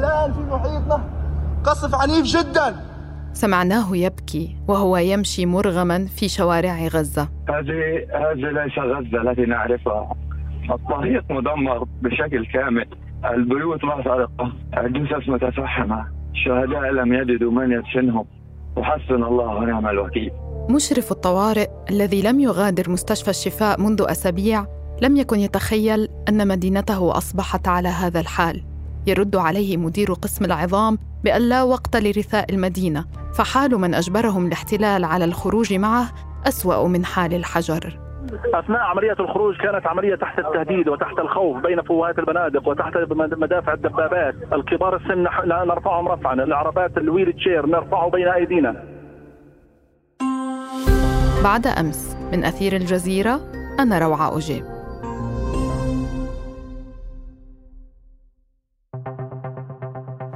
حاليا في محيطنا قصف عنيف جدا. سمعناه يبكي وهو يمشي مرغما في شوارع غزة. هذه هذه ليس غزة التي نعرفها. الطريق مدمر بشكل كامل. البيوت محترقة الجثث متفحمة. الشهداء لم يجدوا من يدفنهم. وحسبنا الله ونعم الوكيل. مشرف الطوارئ الذي لم يغادر مستشفى الشفاء منذ أسابيع لم يكن يتخيل أن مدينته أصبحت على هذا الحال. يرد عليه مدير قسم العظام بأن لا وقت لرثاء المدينة فحال من أجبرهم الاحتلال على الخروج معه أسوأ من حال الحجر أثناء عملية الخروج كانت عملية تحت التهديد وتحت الخوف بين فوهات البنادق وتحت مدافع الدبابات، الكبار السن نرفعهم رفعا، العربات الويل تشير نرفعه بين أيدينا. بعد أمس من أثير الجزيرة أنا روعة أجيب.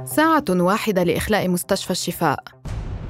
ساعة واحدة لإخلاء مستشفى الشفاء.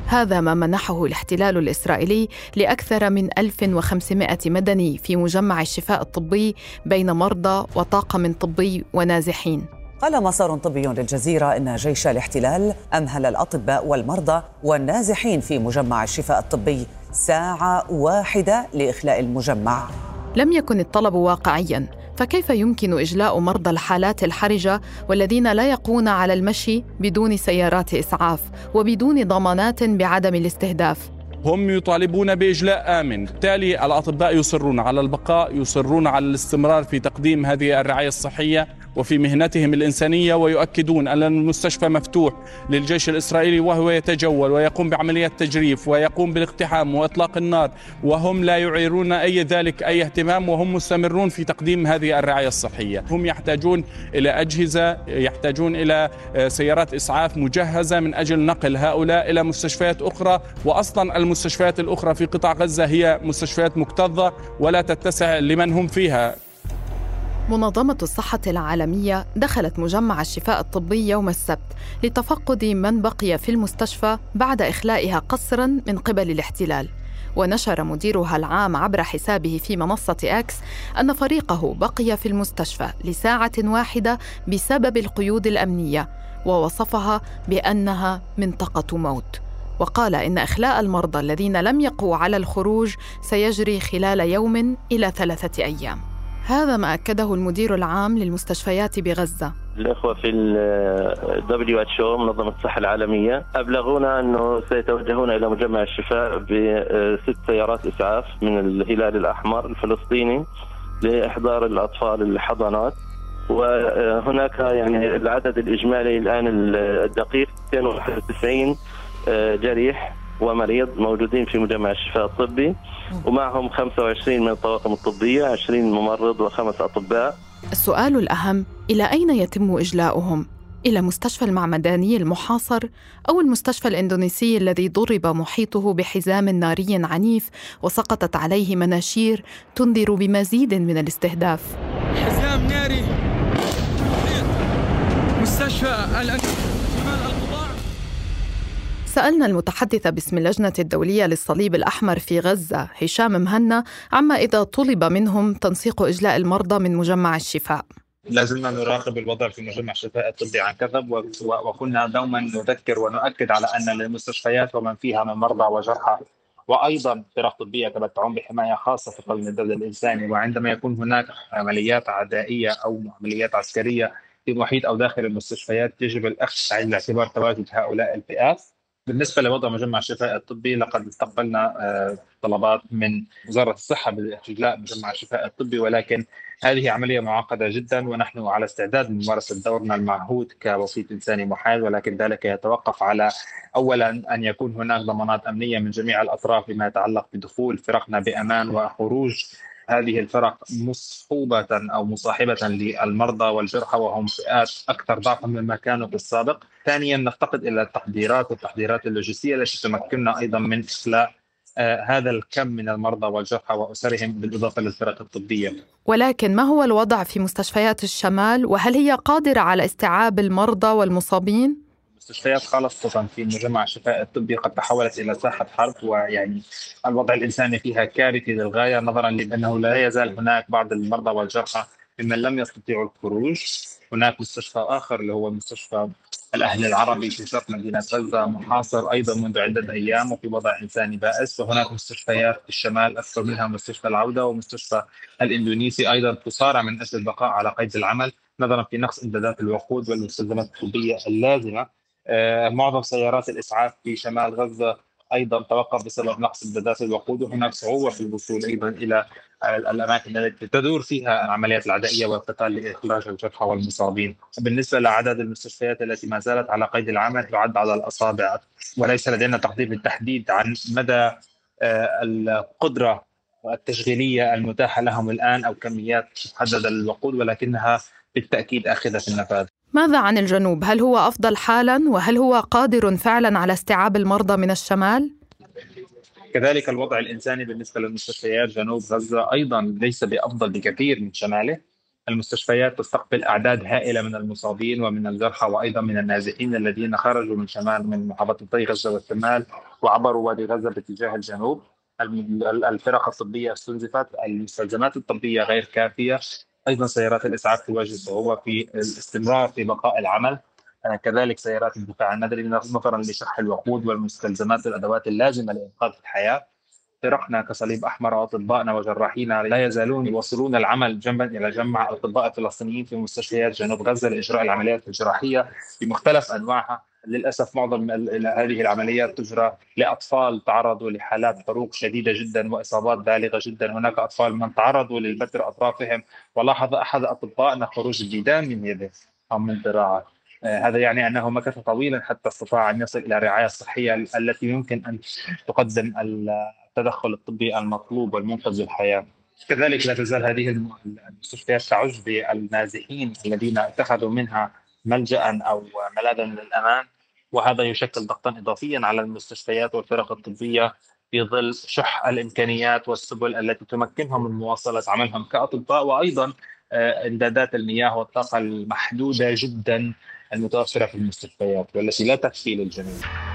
هذا ما منحه الاحتلال الإسرائيلي لأكثر من 1500 مدني في مجمع الشفاء الطبي بين مرضى وطاقم طبي ونازحين. قال مصدر طبي للجزيرة إن جيش الاحتلال أمهل الأطباء والمرضى والنازحين في مجمع الشفاء الطبي. ساعة واحدة لإخلاء المجمع. لم يكن الطلب واقعيا فكيف يمكن إجلاء مرضى الحالات الحرجة والذين لا يقون على المشي بدون سيارات إسعاف وبدون ضمانات بعدم الاستهداف؟ هم يطالبون بإجلاء آمن، بالتالي الأطباء يصرون على البقاء، يصرون على الاستمرار في تقديم هذه الرعاية الصحية وفي مهنتهم الإنسانية ويؤكدون أن المستشفى مفتوح للجيش الإسرائيلي وهو يتجول ويقوم بعمليات تجريف ويقوم بالاقتحام وإطلاق النار وهم لا يعيرون أي ذلك أي اهتمام وهم مستمرون في تقديم هذه الرعاية الصحية. هم يحتاجون إلى أجهزة يحتاجون إلى آه، سيارات إسعاف مجهزة من أجل نقل هؤلاء إلى مستشفيات أخرى. وأصلا المستشفيات الأخرى في قطاع غزة هي مستشفيات مكتظة ولا تتسع لمن هم فيها. منظمة الصحة العالمية دخلت مجمع الشفاء الطبي يوم السبت لتفقد من بقي في المستشفى بعد إخلائها قسرا من قبل الاحتلال. ونشر مديرها العام عبر حسابه في منصة أكس أن فريقه بقي في المستشفى لساعة واحدة بسبب القيود الأمنية ووصفها بأنها منطقة موت. وقال إن إخلاء المرضى الذين لم يقوا على الخروج سيجري خلال يوم إلى ثلاثة أيام. هذا ما أكده المدير العام للمستشفيات بغزة. الأخوة في ال WHO منظمة الصحة العالمية أبلغونا أنه سيتوجهون إلى مجمع الشفاء بست سيارات إسعاف من الهلال الأحمر الفلسطيني لإحضار الأطفال الحضانات. وهناك يعني العدد الإجمالي الآن الدقيق 291 آه، جريح. ومريض موجودين في مجمع الشفاء الطبي ومعهم 25 من الطواقم الطبية 20 ممرض وخمس أطباء. السؤال الأهم إلى أين يتم إجلاؤهم؟ إلى مستشفى المعمداني المحاصر أو المستشفى الإندونيسي الذي ضرب محيطه بحزام ناري عنيف وسقطت عليه مناشير تنذر بمزيد من الاستهداف. حزام ناري. مستشفى سألنا المتحدث باسم اللجنة الدولية للصليب الأحمر في غزة هشام مهنا عما إذا طلب منهم تنسيق إجلاء المرضى من مجمع الشفاء. لازلنا نراقب الوضع في مجمع الشفاء الطبي عن كثب وكنا دوما نذكر ونؤكد على أن المستشفيات ومن فيها من مرضى وجرحى وأيضا فرق طبية تمتعون بحماية خاصة في قانون الدولة الإنساني. وعندما يكون هناك عمليات عدائية أو عمليات عسكرية في محيط أو داخل المستشفيات يجب الأخذ بعين الاعتبار تواجد هؤلاء الفئات. بالنسبة لوضع مجمع الشفاء الطبي لقد استقبلنا آه، طلبات من وزارة الصحة بإجلاء مجمع الشفاء الطبي ولكن هذه عملية معقدة جدا ونحن على استعداد لممارسة دورنا المعهود كوسيط إنساني محايد ولكن ذلك يتوقف على اولا أن يكون هناك ضمانات أمنية من جميع الأطراف فيما يتعلق بدخول فرقنا بأمان وخروج هذه الفرق مصحوبة أو مصاحبة للمرضى والجرحى وهم فئات أكثر ضعفا مما كانوا في السابق. ثانيا نفتقد إلى التحضيرات والتحضيرات اللوجستية التي تمكننا أيضا من إخلاء آه هذا الكم من المرضى والجرحى وأسرهم بالإضافة للفرق الطبية. ولكن ما هو الوضع في مستشفيات الشمال؟ وهل هي قادرة على استيعاب المرضى والمصابين؟ مستشفيات خاصة في مجمع الشفاء الطبي قد تحولت إلى ساحة حرب ويعني الوضع الإنساني فيها كارثي للغاية نظرا لأنه لا يزال هناك بعض المرضى والجرحى ممن لم يستطيعوا الخروج. هناك مستشفى آخر اللي هو مستشفى الأهل العربي في شرق مدينة غزة محاصر أيضا منذ عدة أيام وفي وضع إنساني بائس. وهناك مستشفيات في الشمال أكثر منها مستشفى العودة ومستشفى الإندونيسي. أيضا تصارع من أجل البقاء على قيد العمل نظرا في نقص إمدادات الوقود والمستلزمات الطبية اللازمة. آه، معظم سيارات الإسعاف في شمال غزة أيضا توقف بسبب نقص امدادات الوقود وهناك صعوبة في الوصول أيضا إلى الأماكن التي تدور فيها العمليات العدائية والقتال لإخراج الجرحى والمصابين. بالنسبة لأعداد المستشفيات التي ما زالت على قيد العمل تعد على الأصابع وليس لدينا تقدير بالتحديد عن مدى آه، القدرة التشغيلية المتاحة لهم الآن أو كميات محدده للوقود ولكنها بالتأكيد آخذة النفاذ. ماذا عن الجنوب؟ هل هو أفضل حالا وهل هو قادر فعلا على استيعاب المرضى من الشمال؟ كذلك الوضع الإنساني بالنسبة للمستشفيات جنوب غزة أيضا ليس بأفضل بكثير من شماله. المستشفيات تستقبل أعداد هائلة من المصابين ومن الجرحى وأيضا من النازحين الذين خرجوا من شمال من محافظتي غزة والشمال وعبروا وادي غزة باتجاه الجنوب. الفرق الطبية استنزفت، المستلزمات الطبية غير كافية، أيضا سيارات الإسعاف تواجه صعوبه في الاستمرار في بقاء العمل. كذلك سيارات الدفاع المدني نظرا لشح الوقود والمستلزمات الادوات اللازمة لإنقاذ الحياة. فرقنا كصليب أحمر واطبائنا وجراحينا لا يزالون يواصلون العمل جنبا إلى جنب مع الاطباء الفلسطينيين في مستشفيات جنوب غزة لإجراء العمليات الجراحية بمختلف أنواعها. للأسف معظم هذه العمليات تجرى لأطفال تعرضوا لحالات حروق شديدة جدا وإصابات بالغة جدا، هناك أطفال من تعرضوا للبتر أطرافهم ولاحظ أحد اطبائنا خروج الديدان من يده أو من ذراعه. آه، هذا يعني أنه مكث طويلا حتى استطاع أن يصل إلى الرعاية الصحية التي يمكن أن تقدم التدخل الطبي المطلوب والمنقذ للحياة. كذلك لا تزال هذه المستشفيات تعج بالنازحين الذين اتخذوا منها ملجا أو ملاذا للأمان وهذا يشكل ضغطا اضافيا على المستشفيات والفرق الطبية في ظل شح الإمكانيات والسبل التي تمكنهم من مواصلة عملهم كأطباء وأيضا آه، إمدادات المياه والطاقة المحدودة جدا المتوفرة في المستشفيات والتي لا تكفي للجميع.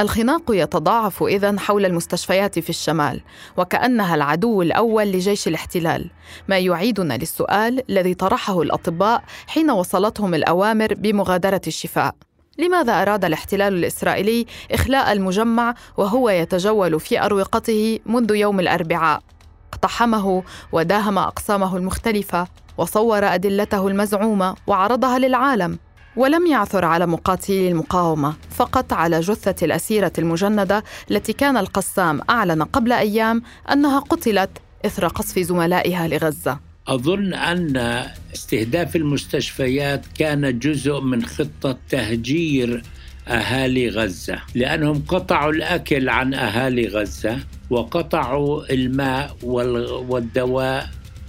الخناق يتضاعف اذا حول المستشفيات في الشمال وكأنها العدو الأول لجيش الاحتلال. ما يعيدنا للسؤال الذي طرحه الأطباء حين وصلتهم الأوامر بمغادرة الشفاء. لماذا أراد الاحتلال الإسرائيلي إخلاء المجمع وهو يتجول في أروقته منذ يوم الأربعاء؟ اقتحمه وداهم أقسامه المختلفة وصور أدلته المزعومة وعرضها للعالم. ولم يعثر على مقاتلي المقاومة فقط على جثة الأسيرة المجندة التي كان القسام أعلن قبل أيام أنها قتلت إثر قصف زملائها لغزة. أظن أن استهداف المستشفيات كان جزء من خطة تهجير أهالي غزة لأنهم قطعوا الأكل عن أهالي غزة وقطعوا الماء والدواء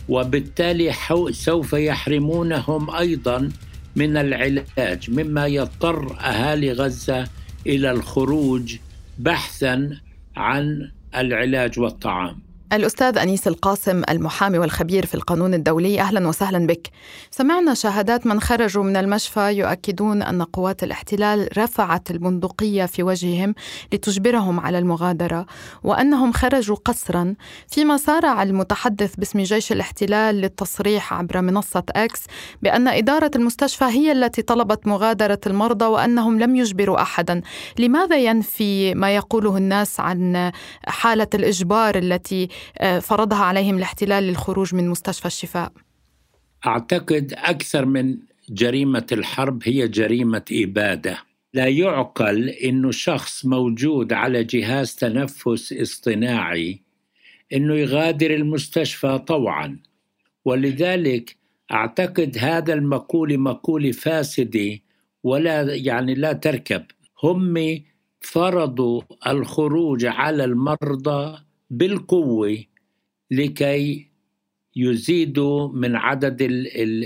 وبالتالي سوف يحرمونهم أيضا من العلاج مما يضطر أهالي غزة إلى الخروج بحثا عن العلاج والطعام. الأستاذ أنيس القاسم المحامي والخبير في القانون الدولي أهلا وسهلا بك. سمعنا شهادات من خرجوا من المشفى يؤكدون أن قوات الاحتلال رفعت البندقية في وجههم لتجبرهم على المغادرة وأنهم خرجوا قسرا فيما سارع المتحدث باسم جيش الاحتلال للتصريح عبر منصة أكس بأن إدارة المستشفى هي التي طلبت مغادرة المرضى وأنهم لم يجبروا أحدا. لماذا ينفي ما يقوله الناس عن حالة الإجبار التي فرضها عليهم الاحتلال للخروج من مستشفى الشفاء. أعتقد أكثر من جريمة الحرب هي جريمة إبادة. لا يعقل إنه شخص موجود على جهاز تنفس اصطناعي إنه يغادر المستشفى طوعا. ولذلك أعتقد هذا المقوله مقوله فاسده ولا يعني لا تركب. هم فرضوا الخروج على المرضى بالقوة لكي يزيدوا من عدد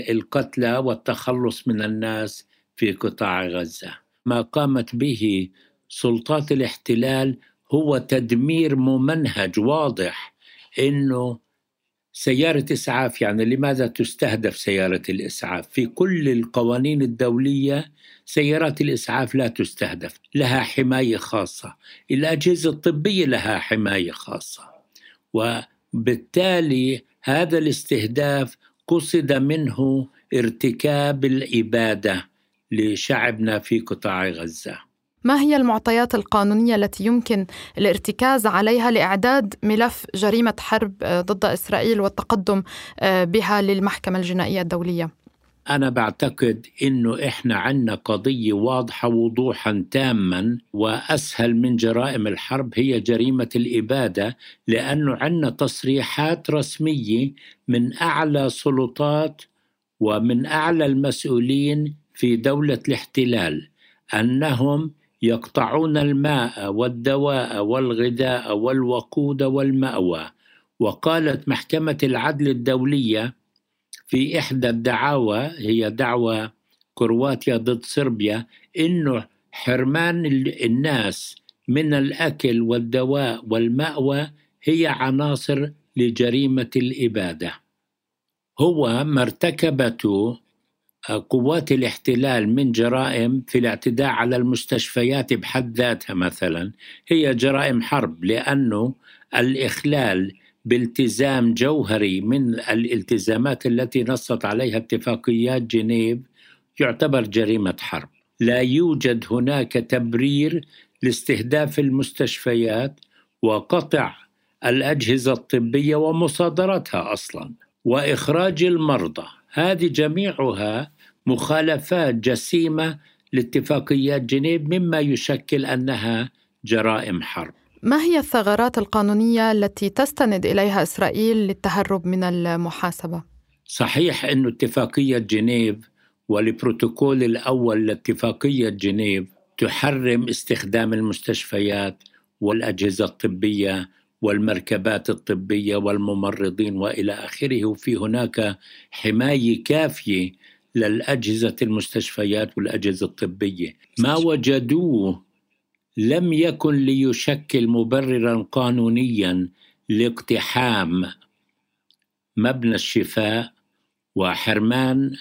القتلى والتخلص من الناس في قطاع غزة ما قامت به سلطات الاحتلال هو تدمير ممنهج واضح إنه سيارة إسعاف يعني لماذا تستهدف سيارة الإسعاف؟ في كل القوانين الدولية سيارات الإسعاف لا تستهدف لها حماية خاصة. الأجهزة الطبية لها حماية خاصة. وبالتالي هذا الاستهداف قصد منه ارتكاب الإبادة لشعبنا في قطاع غزة. ما هي المعطيات القانونية التي يمكن الارتكاز عليها لإعداد ملف جريمة حرب ضد إسرائيل والتقدم بها للمحكمة الجنائية الدولية؟ أنا بعتقد إنه إحنا عندنا قضية واضحة وضوحا تاما وأسهل من جرائم الحرب هي جريمة الإبادة لأنه عندنا تصريحات رسمية من أعلى سلطات ومن أعلى المسؤولين في دولة الاحتلال أنهم يقطعون الماء والدواء والغذاء والوقود والمأوى. وقالت محكمة العدل الدولية في إحدى الدعاوى هي دعوى كرواتيا ضد صربيا إنه حرمان الناس من الأكل والدواء والمأوى هي عناصر لجريمة الإبادة. هو ما ارتكبته قوات الاحتلال من جرائم في الاعتداء على المستشفيات بحد ذاتها مثلا هي جرائم حرب لأنه الإخلال بالتزام جوهري من الالتزامات التي نصت عليها اتفاقيات جنيف يعتبر جريمة حرب. لا يوجد هناك تبرير لاستهداف المستشفيات وقطع الأجهزة الطبية ومصادرتها أصلا. وإخراج المرضى. هذه جميعها مخالفات جسيمة لاتفاقيات جنيف مما يشكل أنها جرائم حرب. ما هي الثغرات القانونية التي تستند إليها إسرائيل للتهرب من المحاسبة؟ صحيح أن اتفاقية جنيف والبروتوكول الأول لاتفاقية جنيف تحرم استخدام المستشفيات والأجهزة الطبية والمركبات الطبية والممرضين وإلى آخره. وفي هناك حماية كافية للأجهزة المستشفيات والأجهزة الطبية. ما وجدوه لم يكن ليشكل مبررا قانونيا لاقتحام مبنى الشفاء وحرمان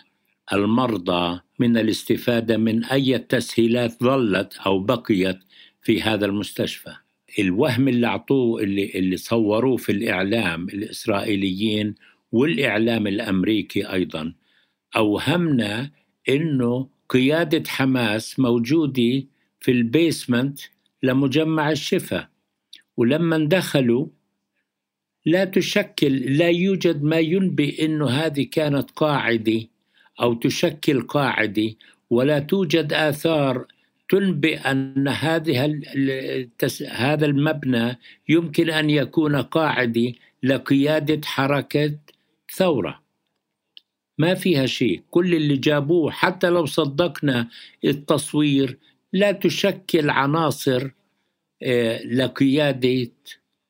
المرضى من الاستفادة من أي تسهيلات ظلت أو بقيت في هذا المستشفى. الوهم اللي أعطوه اللي اللي صوروه في الإعلام الإسرائيليين والإعلام الأمريكي أيضا أوهمنا إنه قيادة حماس موجودة في البيسمنت لمجمع الشفا ولما دخلوا لا تشكل لا يوجد ما ينبئ انه هذه كانت قاعدة أو تشكل قاعدة ولا توجد آثار تنبئ أن هذه هذا المبنى يمكن أن يكون قاعدة لقيادة حركة ثورة. ما فيها شيء كل اللي جابوه حتى لو صدقنا التصوير لا تشكل عناصر آه، لقيادة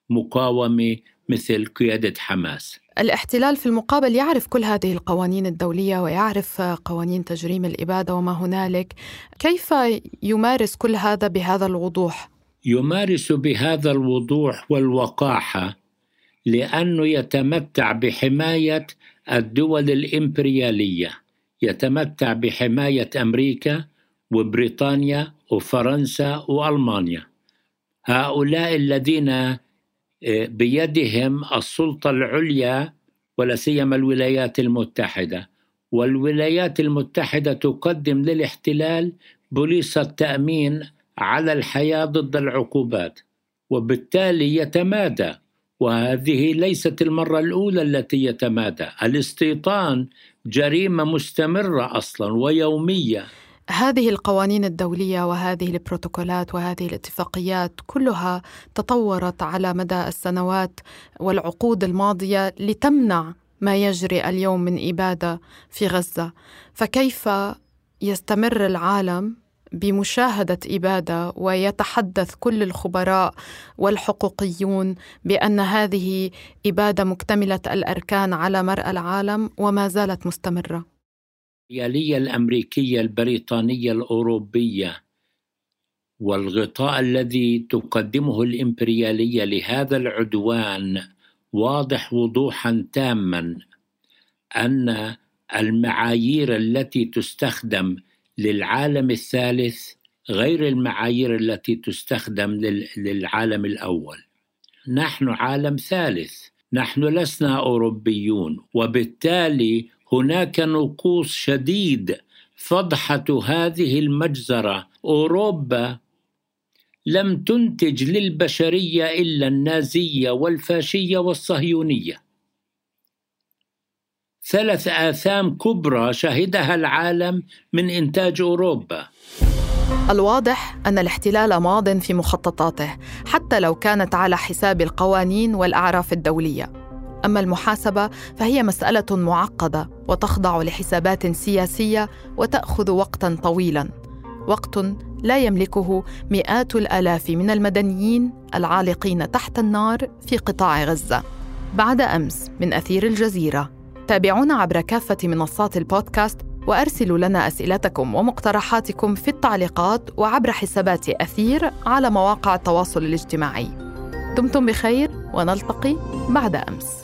مقاومة مثل قيادة حماس. الاحتلال في المقابل يعرف كل هذه القوانين الدولية ويعرف قوانين تجريم الإبادة وما هنالك، كيف يمارس كل هذا بهذا الوضوح؟ يمارس بهذا الوضوح والوقاحة لأنه يتمتع بحماية الدول الإمبريالية، يتمتع بحماية أمريكا وبريطانيا وفرنسا وألمانيا. هؤلاء الذين آه، بيدهم السلطة العليا ولا سيما الولايات المتحدة. والولايات المتحدة تقدم للاحتلال بوليس التامين على الحياة ضد العقوبات وبالتالي يتمادى وهذه ليست المرة الأولى التي يتمادى. الاستيطان جريمة مستمرة أصلا ويومية. هذه القوانين الدولية وهذه البروتوكولات وهذه الاتفاقيات كلها تطورت على مدى السنوات والعقود الماضية لتمنع ما يجري اليوم من إبادة في غزة. فكيف يستمر العالم بمشاهدة إبادة ويتحدث كل الخبراء والحقوقيون بأن هذه إبادة مكتملة الأركان على مرأى العالم وما زالت مستمرة؟ الإمبريالية الأمريكية البريطانية الأوروبية والغطاء الذي تقدمه الإمبريالية لهذا العدوان واضح وضوحا تاما أن المعايير التي تستخدم للعالم الثالث غير المعايير التي تستخدم للعالم الأول. نحن عالم ثالث. نحن لسنا أوروبيون وبالتالي هناك نقوص شديد فضحة هذه المجزرة. أوروبا لم تنتج للبشرية إلا النازية والفاشية والصهيونية. ثلاث آثام كبرى شهدها العالم من إنتاج أوروبا. الواضح أن الاحتلال ماض في مخططاته حتى لو كانت على حساب القوانين والأعراف الدولية. أما المحاسبة فهي مسألة معقدة وتخضع لحسابات سياسية وتأخذ وقتا طويلا. وقت لا يملكه مئات الآلاف من المدنيين العالقين تحت النار في قطاع غزة. بعد أمس من أثير الجزيرة. تابعونا عبر كافة منصات البودكاست وأرسلوا لنا أسئلتكم ومقترحاتكم في التعليقات وعبر حسابات أثير على مواقع التواصل الاجتماعي. دمتم بخير ونلتقي بعد أمس.